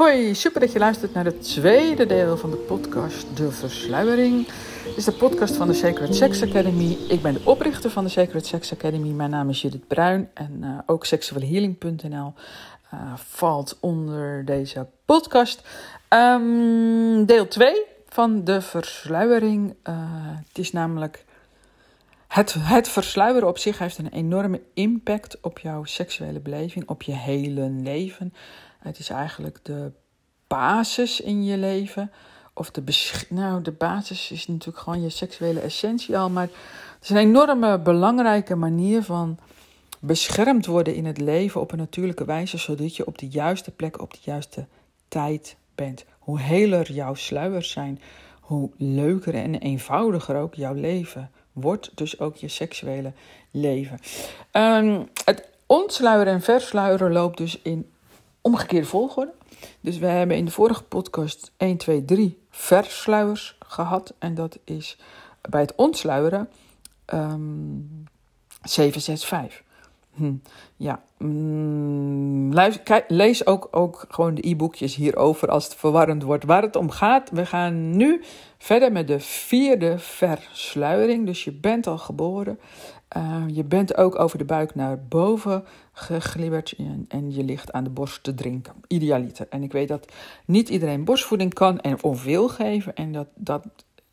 Hoi, super dat je luistert naar het tweede deel van de podcast De Versluiering. Is de podcast van de Sacred Sex Academy. Ik ben de oprichter van de Sacred Sex Academy. Mijn naam is Judith Bruin en uh, ook seksuelehealing.nl uh, valt onder deze podcast. Um, deel 2 van De Versluiering. Uh, het is namelijk het, het versluieren op zich heeft een enorme impact op jouw seksuele beleving, op je hele leven. Het is eigenlijk de basis in je leven. Of de, nou, de basis is natuurlijk gewoon je seksuele essentie al. Maar het is een enorme belangrijke manier van beschermd worden in het leven op een natuurlijke wijze. Zodat je op de juiste plek, op de juiste tijd bent. Hoe heler jouw sluiers zijn, hoe leuker en eenvoudiger ook jouw leven wordt. Dus ook je seksuele leven. Um, het ontsluieren en versluieren loopt dus in omgekeerde volgorde. Dus we hebben in de vorige podcast 1, 2, 3 versluiers gehad. En dat is bij het ontsluieren um, 7, 6, 5. Hm, ja, mm, lees ook, ook gewoon de e-boekjes hierover als het verwarrend wordt. Waar het om gaat, we gaan nu verder met de vierde versluiering. Dus je bent al geboren. Uh, je bent ook over de buik naar boven geglibberd en, en, je ligt aan de borst te drinken. Idealiter. En ik weet dat niet iedereen borstvoeding kan en of wil geven. En dat, dat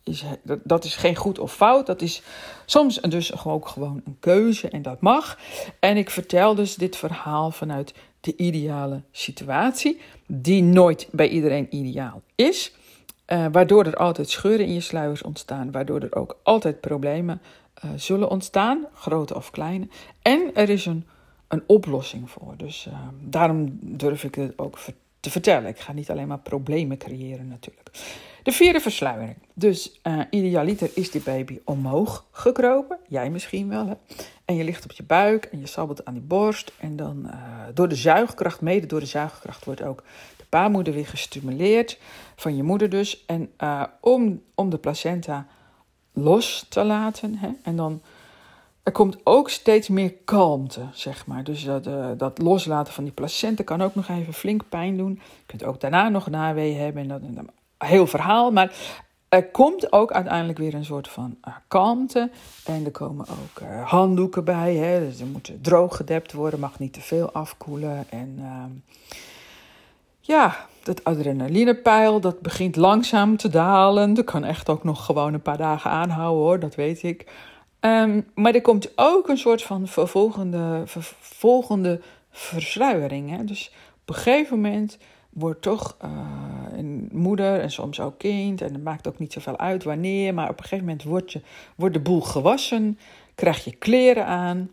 is, dat, is geen goed of fout. Dat is soms dus ook gewoon een keuze en dat mag. En ik vertel dus dit verhaal vanuit de ideale situatie, die nooit bij iedereen ideaal is. Uh, waardoor er altijd scheuren in je sluiers ontstaan, waardoor er ook altijd problemen uh, zullen ontstaan, grote of kleine. En er is een, een oplossing voor. Dus uh, daarom durf ik het ook te vertellen. Ik ga niet alleen maar problemen creëren natuurlijk. De vierde versluiering. Dus uh, idealiter is die baby omhoog gekropen. Jij misschien wel. Hè? En je ligt op je buik en je sabbelt aan die borst. En dan uh, door de zuigkracht, mede door de zuigkracht, wordt ook de baarmoeder weer gestimuleerd. Van je moeder dus. En uh, om, om de placenta los te laten. Hè? En dan. Er komt ook steeds meer kalmte, zeg maar. Dus dat, dat loslaten van die placenta kan ook nog even flink pijn doen. Je kunt ook daarna nog naweeën hebben. En dat, en dan heel verhaal. Maar er komt ook uiteindelijk weer een soort van uh, kalmte. En er komen ook uh, handdoeken bij. Hè? Dus er moet droog gedept worden, mag niet te veel afkoelen. En uh, ja, dat adrenalinepeil, dat begint langzaam te dalen. Dat kan echt ook nog gewoon een paar dagen aanhouden hoor, dat weet ik. Um, maar er komt ook een soort van vervolgende, vervolgende versluiering. Hè? Dus op een gegeven moment wordt toch uh, een moeder en soms ook kind. En het maakt ook niet zoveel uit wanneer. Maar op een gegeven moment wordt, je, wordt de boel gewassen. Krijg je kleren aan.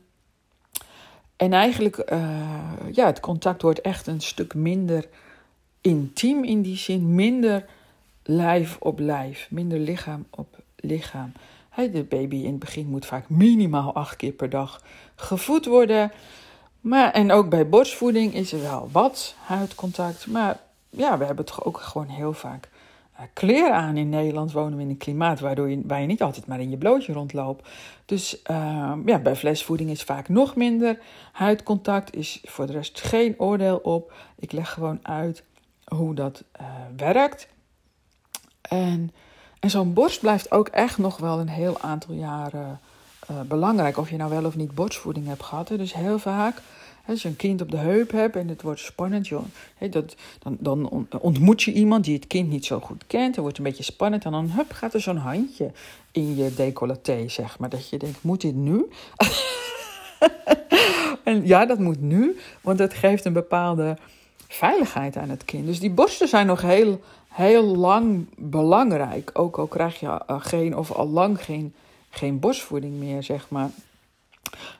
En eigenlijk, uh, ja, het contact wordt echt een stuk minder intiem in die zin. Minder lijf op lijf. Minder lichaam op lichaam. Hey, de baby in het begin moet vaak minimaal acht keer per dag gevoed worden. Maar, en ook bij borstvoeding is er wel wat huidcontact. Maar ja, we hebben toch ook gewoon heel vaak uh, kleren aan. In Nederland wonen we in een klimaat waardoor je, waar je niet altijd maar in je blootje rondloopt. Dus uh, ja, bij flesvoeding is vaak nog minder. Huidcontact is voor de rest geen oordeel op. Ik leg gewoon uit hoe dat uh, werkt. En, en zo'n borst blijft ook echt nog wel een heel aantal jaren uh, belangrijk. Of je nou wel of niet borstvoeding hebt gehad. Dus heel vaak, als je een kind op de heup hebt en het wordt spannend, joh, dat, dan, dan ontmoet je iemand die het kind niet zo goed kent. Het wordt een beetje spannend en dan hup, gaat er zo'n handje in je decolleté, zeg maar. Dat je denkt, moet dit nu? en ja, dat moet nu, want dat geeft een bepaalde veiligheid aan het kind. Dus die borsten zijn nog heel, heel lang belangrijk. Ook al krijg je uh, geen of al lang geen geen borstvoeding meer, zeg maar.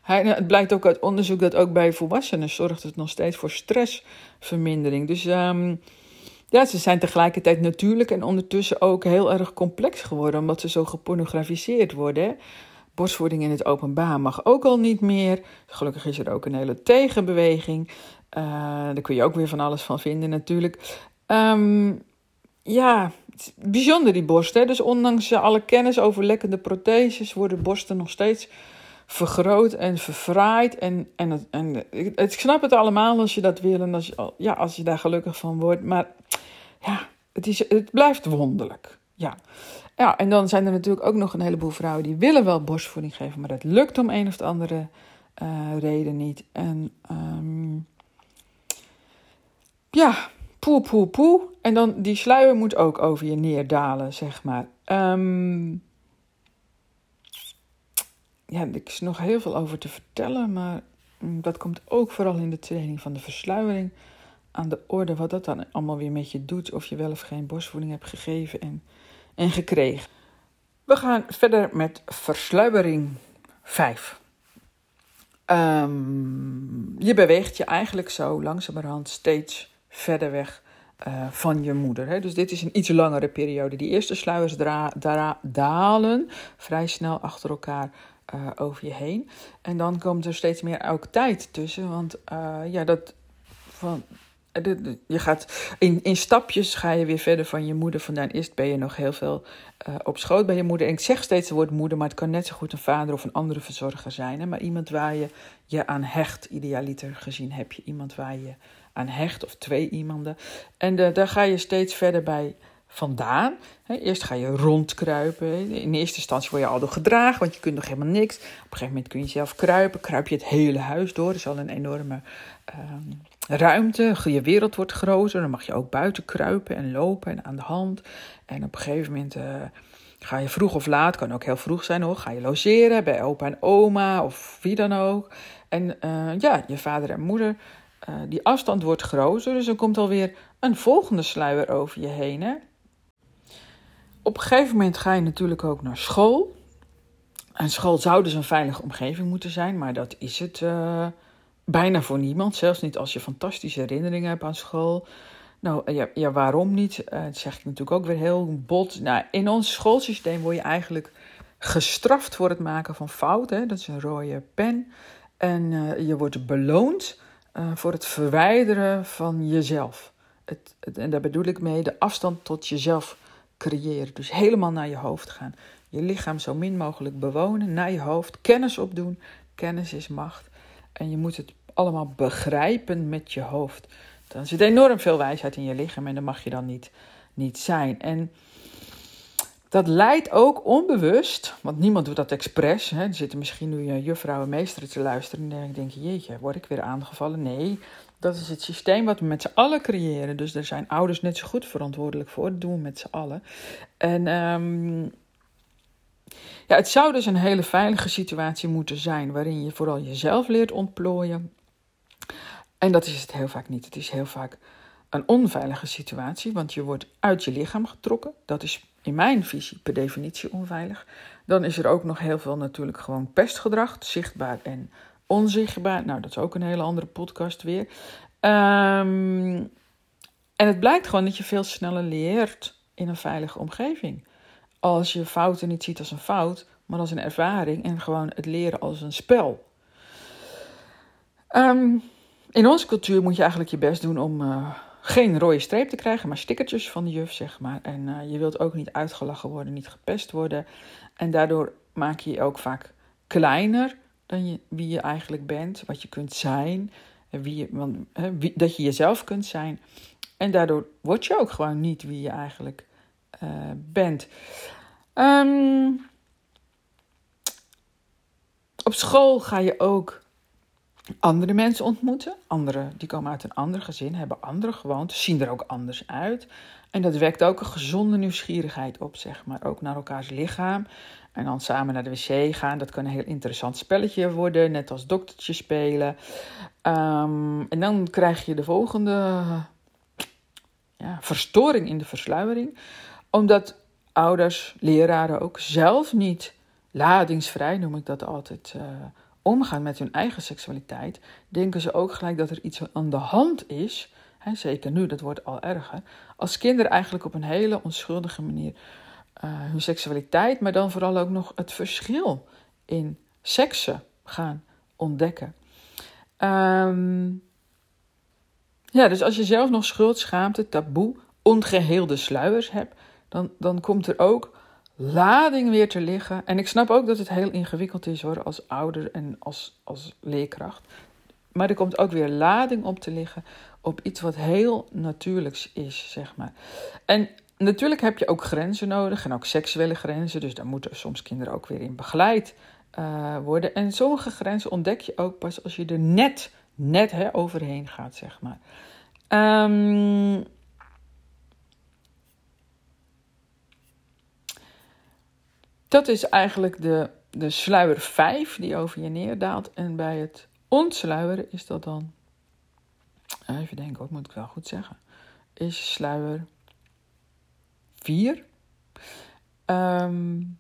Hij, het blijkt ook uit onderzoek dat ook bij volwassenen zorgt het nog steeds voor stressvermindering. Dus um, ja, ze zijn tegelijkertijd natuurlijk en ondertussen ook heel erg complex geworden, omdat ze zo gepornografiseerd worden. Borstvoeding in het openbaar mag ook al niet meer. Gelukkig is er ook een hele tegenbeweging. Uh, daar kun je ook weer van alles van vinden natuurlijk. Um, ja, bijzonder die borst. Hè? Dus ondanks alle kennis over lekkende protheses worden borsten nog steeds vergroot en verfraait. En, en, en ik snap het allemaal als je dat wil en als je, ja, als je daar gelukkig van wordt. Maar ja, het, is, het blijft wonderlijk. Ja. ja, en dan zijn er natuurlijk ook nog een heleboel vrouwen die willen wel borstvoeding geven, maar dat lukt om een of andere uh, reden niet. En um, ja, poe, poe, poe. En dan die sluier moet ook over je neerdalen, zeg maar. Um, ja, er is nog heel veel over te vertellen, maar mm, dat komt ook vooral in de training van de versluiering aan de orde. Wat dat dan allemaal weer met je doet, of je wel of geen borstvoeding hebt gegeven en, en gekregen. We gaan verder met versluiering 5. Um, ehm, je beweegt je eigenlijk zo langzamerhand steeds verder weg uh, van je moeder. Hè? Dus dit is een iets langere periode. Die eerste sluiers dalen vrij snel achter elkaar uh, over je heen. En dan komt er steeds meer ook tijd tussen. Want uh, ja, dat van. Je gaat in, in stapjes ga je weer verder van je moeder vandaan. Eerst ben je nog heel veel uh, op schoot bij je moeder. En ik zeg steeds het woord moeder, maar het kan net zo goed een vader of een andere verzorger zijn. Hè? Maar iemand waar je je aan hecht. Idealiter gezien heb je iemand waar je aan hecht, of twee iemanden. En de, daar ga je steeds verder bij vandaan. Eerst ga je rondkruipen. In eerste instantie word je al door gedragen, want je kunt nog helemaal niks. Op een gegeven moment kun je zelf kruipen. Kruip je het hele huis door. Er is al een enorme uh, ruimte. Je wereld wordt groter. Dan mag je ook buiten kruipen en lopen en aan de hand. En op een gegeven moment uh, ga je vroeg of laat, kan ook heel vroeg zijn hoor, ga je logeren bij opa en oma of wie dan ook. En uh, ja, je vader en moeder uh, die afstand wordt groter, dus er komt alweer een volgende sluier over je heen. Hè? Op een gegeven moment ga je natuurlijk ook naar school. En school zou dus een veilige omgeving moeten zijn, maar dat is het uh, bijna voor niemand. Zelfs niet als je fantastische herinneringen hebt aan school. Nou ja, waarom niet? Uh, dat zeg ik natuurlijk ook weer heel bot. Nou, in ons schoolsysteem word je eigenlijk gestraft voor het maken van fouten. Dat is een rode pen. En je wordt beloond uh, voor het verwijderen van jezelf. Het, en daar bedoel ik mee de afstand tot jezelf creëren. Dus helemaal naar je hoofd gaan. Je lichaam zo min mogelijk bewonen, naar je hoofd, kennis opdoen. Kennis is macht. En je moet het allemaal begrijpen met je hoofd. Dan zit enorm veel wijsheid in je lichaam en dat mag je dan niet, niet zijn. En dat leidt ook onbewust, want niemand doet dat expres. Hè. Er zitten misschien nu uh, juffrouw en meesteren te luisteren en denk je, jeetje, word ik weer aangevallen? Nee, dat is het systeem wat we met z'n allen creëren. Dus daar zijn ouders net zo goed verantwoordelijk voor. Dat doen we met z'n allen. En um, ja, het zou dus een hele veilige situatie moeten zijn, waarin je vooral jezelf leert ontplooien. En dat is het heel vaak niet. Het is heel vaak een onveilige situatie, want je wordt uit je lichaam getrokken. Dat is in mijn visie per definitie onveilig. Dan is er ook nog heel veel natuurlijk gewoon pestgedrag, zichtbaar en onzichtbaar. Nou, dat is ook een hele andere podcast weer. Um, en het blijkt gewoon dat je veel sneller leert in een veilige omgeving. Als je fouten niet ziet als een fout, maar als een ervaring en gewoon het leren als een spel. Um, in onze cultuur moet je eigenlijk je best doen om uh, geen rode streep te krijgen, maar stickertjes van de juf, zeg maar. En uh, je wilt ook niet uitgelachen worden, niet gepest worden. En daardoor maak je je ook vaak kleiner dan je, wie je eigenlijk bent, wat je kunt zijn, wie je, want, wie, dat je jezelf kunt zijn. En daardoor word je ook gewoon niet wie je eigenlijk uh, bent. Um, op school ga je ook andere mensen ontmoeten. Anderen die komen uit een ander gezin, hebben andere gewoontes, zien er ook anders uit. En dat wekt ook een gezonde nieuwsgierigheid op, zeg maar. Ook naar elkaars lichaam. En dan samen naar de wc gaan. Dat kan een heel interessant spelletje worden. Net als doktertje spelen. Um, en dan krijg je de volgende ja, verstoring in de versluiering. Omdat ouders, leraren ook zelf niet ladingsvrij, noem ik dat altijd, uh, omgaan met hun eigen seksualiteit. Denken ze ook gelijk dat er iets aan de hand is. Zeker nu, dat wordt al erger. Als kinderen eigenlijk op een hele onschuldige manier uh, hun seksualiteit, maar dan vooral ook nog het verschil in seksen gaan ontdekken. Um, ja, dus als je zelf nog schuld, schaamte, taboe, ongeheelde sluiers hebt, dan, dan komt er ook lading weer te liggen. En ik snap ook dat het heel ingewikkeld is hoor, als ouder en als, als leerkracht. Maar er komt ook weer lading op te liggen op iets wat heel natuurlijks is, zeg maar. En natuurlijk heb je ook grenzen nodig en ook seksuele grenzen. Dus daar moeten soms kinderen ook weer in begeleid uh, worden. En sommige grenzen ontdek je ook pas als je er net, net hè, overheen gaat, zeg maar. Um, dat is eigenlijk de, de sluier 5 die over je neerdaalt. En bij het ontsluieren is dat dan, even denken, wat moet ik wel goed zeggen, is sluier 4. Um,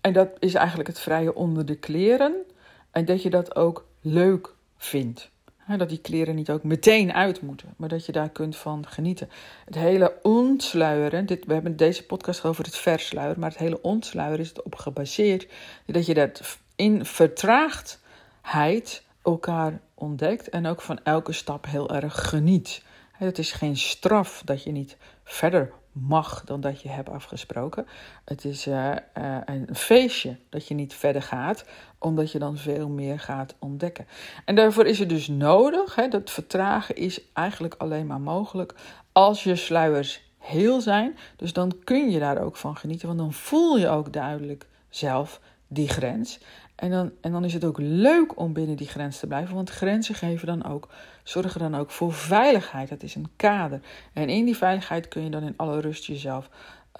en dat is eigenlijk het vrije onder de kleren. En dat je dat ook leuk vindt. Dat die kleren niet ook meteen uit moeten, maar dat je daar kunt van genieten. Het hele ontsluieren, dit, we hebben deze podcast over het versluieren, maar het hele ontsluieren is erop gebaseerd dat je dat in vertraagdheid elkaar ontdekt en ook van elke stap heel erg geniet. Het is geen straf dat je niet verder mag dan dat je hebt afgesproken. Het is uh, uh, een feestje dat je niet verder gaat, omdat je dan veel meer gaat ontdekken. En daarvoor is het dus nodig, hè, dat vertragen is eigenlijk alleen maar mogelijk als je sluiers heel zijn. Dus dan kun je daar ook van genieten, want dan voel je ook duidelijk zelf die grens. En dan, en dan is het ook leuk om binnen die grens te blijven, want grenzen geven dan ook, zorgen dan ook voor veiligheid. Dat is een kader. En in die veiligheid kun je dan in alle rust jezelf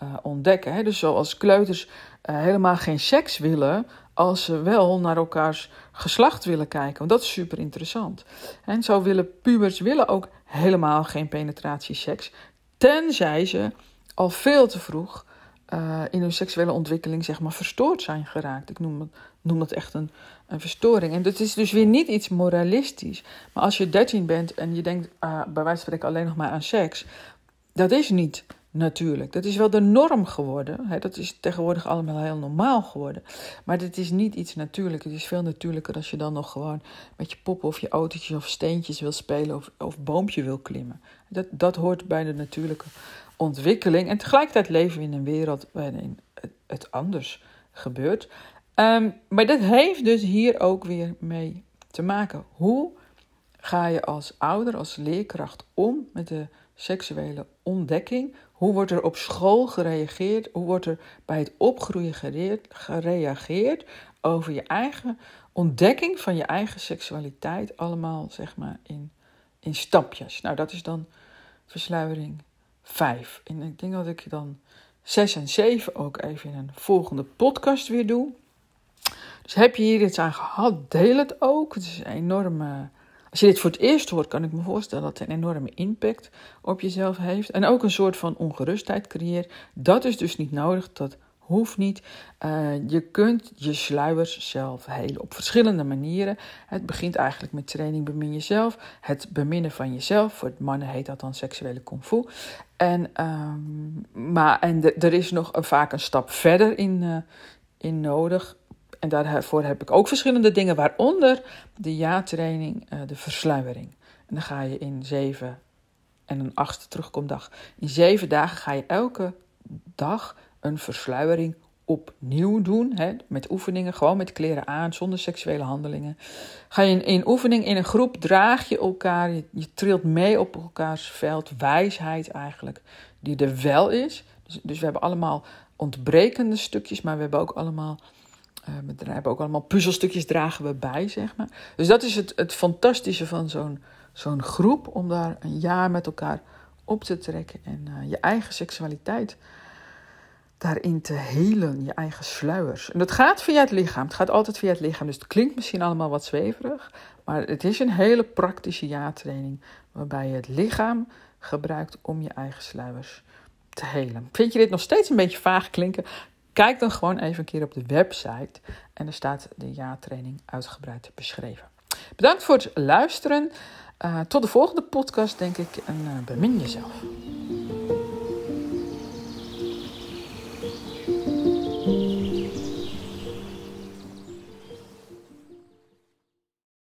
uh, ontdekken. Hè? Dus zoals kleuters uh, helemaal geen seks willen, als ze wel naar elkaars geslacht willen kijken. Want dat is super interessant. En zo willen pubers willen ook helemaal geen penetratieseks, tenzij ze al veel te vroeg uh, in hun seksuele ontwikkeling zeg maar verstoord zijn geraakt. Ik noem, het, noem dat echt een, een verstoring. En dat is dus weer niet iets moralistisch. Maar als je 13 bent en je denkt uh, bij wijze van spreken alleen nog maar aan seks, dat is niet natuurlijk. Dat is wel de norm geworden. Hè? Dat is tegenwoordig allemaal heel normaal geworden. Maar dit is niet iets natuurlijk. Het is veel natuurlijker als je dan nog gewoon met je poppen of je autootjes of steentjes wil spelen of, of boompje wil klimmen. Dat, dat hoort bij de natuurlijke ontwikkeling. En tegelijkertijd leven we in een wereld waarin het, anders gebeurt. Um, maar dat heeft dus hier ook weer mee te maken. Hoe ga je als ouder, als leerkracht om met de seksuele ontdekking? Hoe wordt er op school gereageerd? Hoe wordt er bij het opgroeien gereageerd over je eigen ontdekking van je eigen seksualiteit? Allemaal zeg maar in, in stapjes. Nou, dat is dan versluiering 5. En ik denk dat ik dan 6 en 7 ook even in een volgende podcast weer doe. Dus heb je hier iets aan gehad, deel het ook. Het is een enorme. Als je dit voor het eerst hoort, kan ik me voorstellen dat het een enorme impact op jezelf heeft. En ook een soort van ongerustheid creëert. Dat is dus niet nodig. Dat Hoeft niet. Uh, je kunt je sluiers zelf helen op verschillende manieren. Het begint eigenlijk met training bemin jezelf. Het beminnen van jezelf. Voor mannen heet dat dan seksuele kung fu. En, um, maar, en er is nog vaak een stap verder in, uh, in nodig. En daarvoor heb ik ook verschillende dingen, waaronder de ja-training, uh, de versluiering. En dan ga je in zeven en een achtste terugkomdag. In zeven dagen ga je elke dag een versluiering opnieuw doen. Hè, met oefeningen, gewoon met kleren aan, zonder seksuele handelingen. Ga je in, oefening in een groep, draag je elkaar, je, je, trilt mee op elkaars veld. Wijsheid eigenlijk, die er wel is. Dus, dus we hebben allemaal ontbrekende stukjes, maar we hebben ook allemaal. We hebben ook allemaal puzzelstukjes dragen we bij, zeg maar. Dus dat is het, het fantastische van zo'n groep, om daar een jaar met elkaar op te trekken en uh, je eigen seksualiteit daarin te helen, je eigen sluiers. En dat gaat via het lichaam. Het gaat altijd via het lichaam. Dus het klinkt misschien allemaal wat zweverig. Maar het is een hele praktische ja-training. Waarbij je het lichaam gebruikt om je eigen sluiers te helen. Vind je dit nog steeds een beetje vaag klinken? Kijk dan gewoon even een keer op de website. En er staat de ja-training uitgebreid beschreven. Bedankt voor het luisteren. Uh, tot de volgende podcast, denk ik. En uh, bemin jezelf.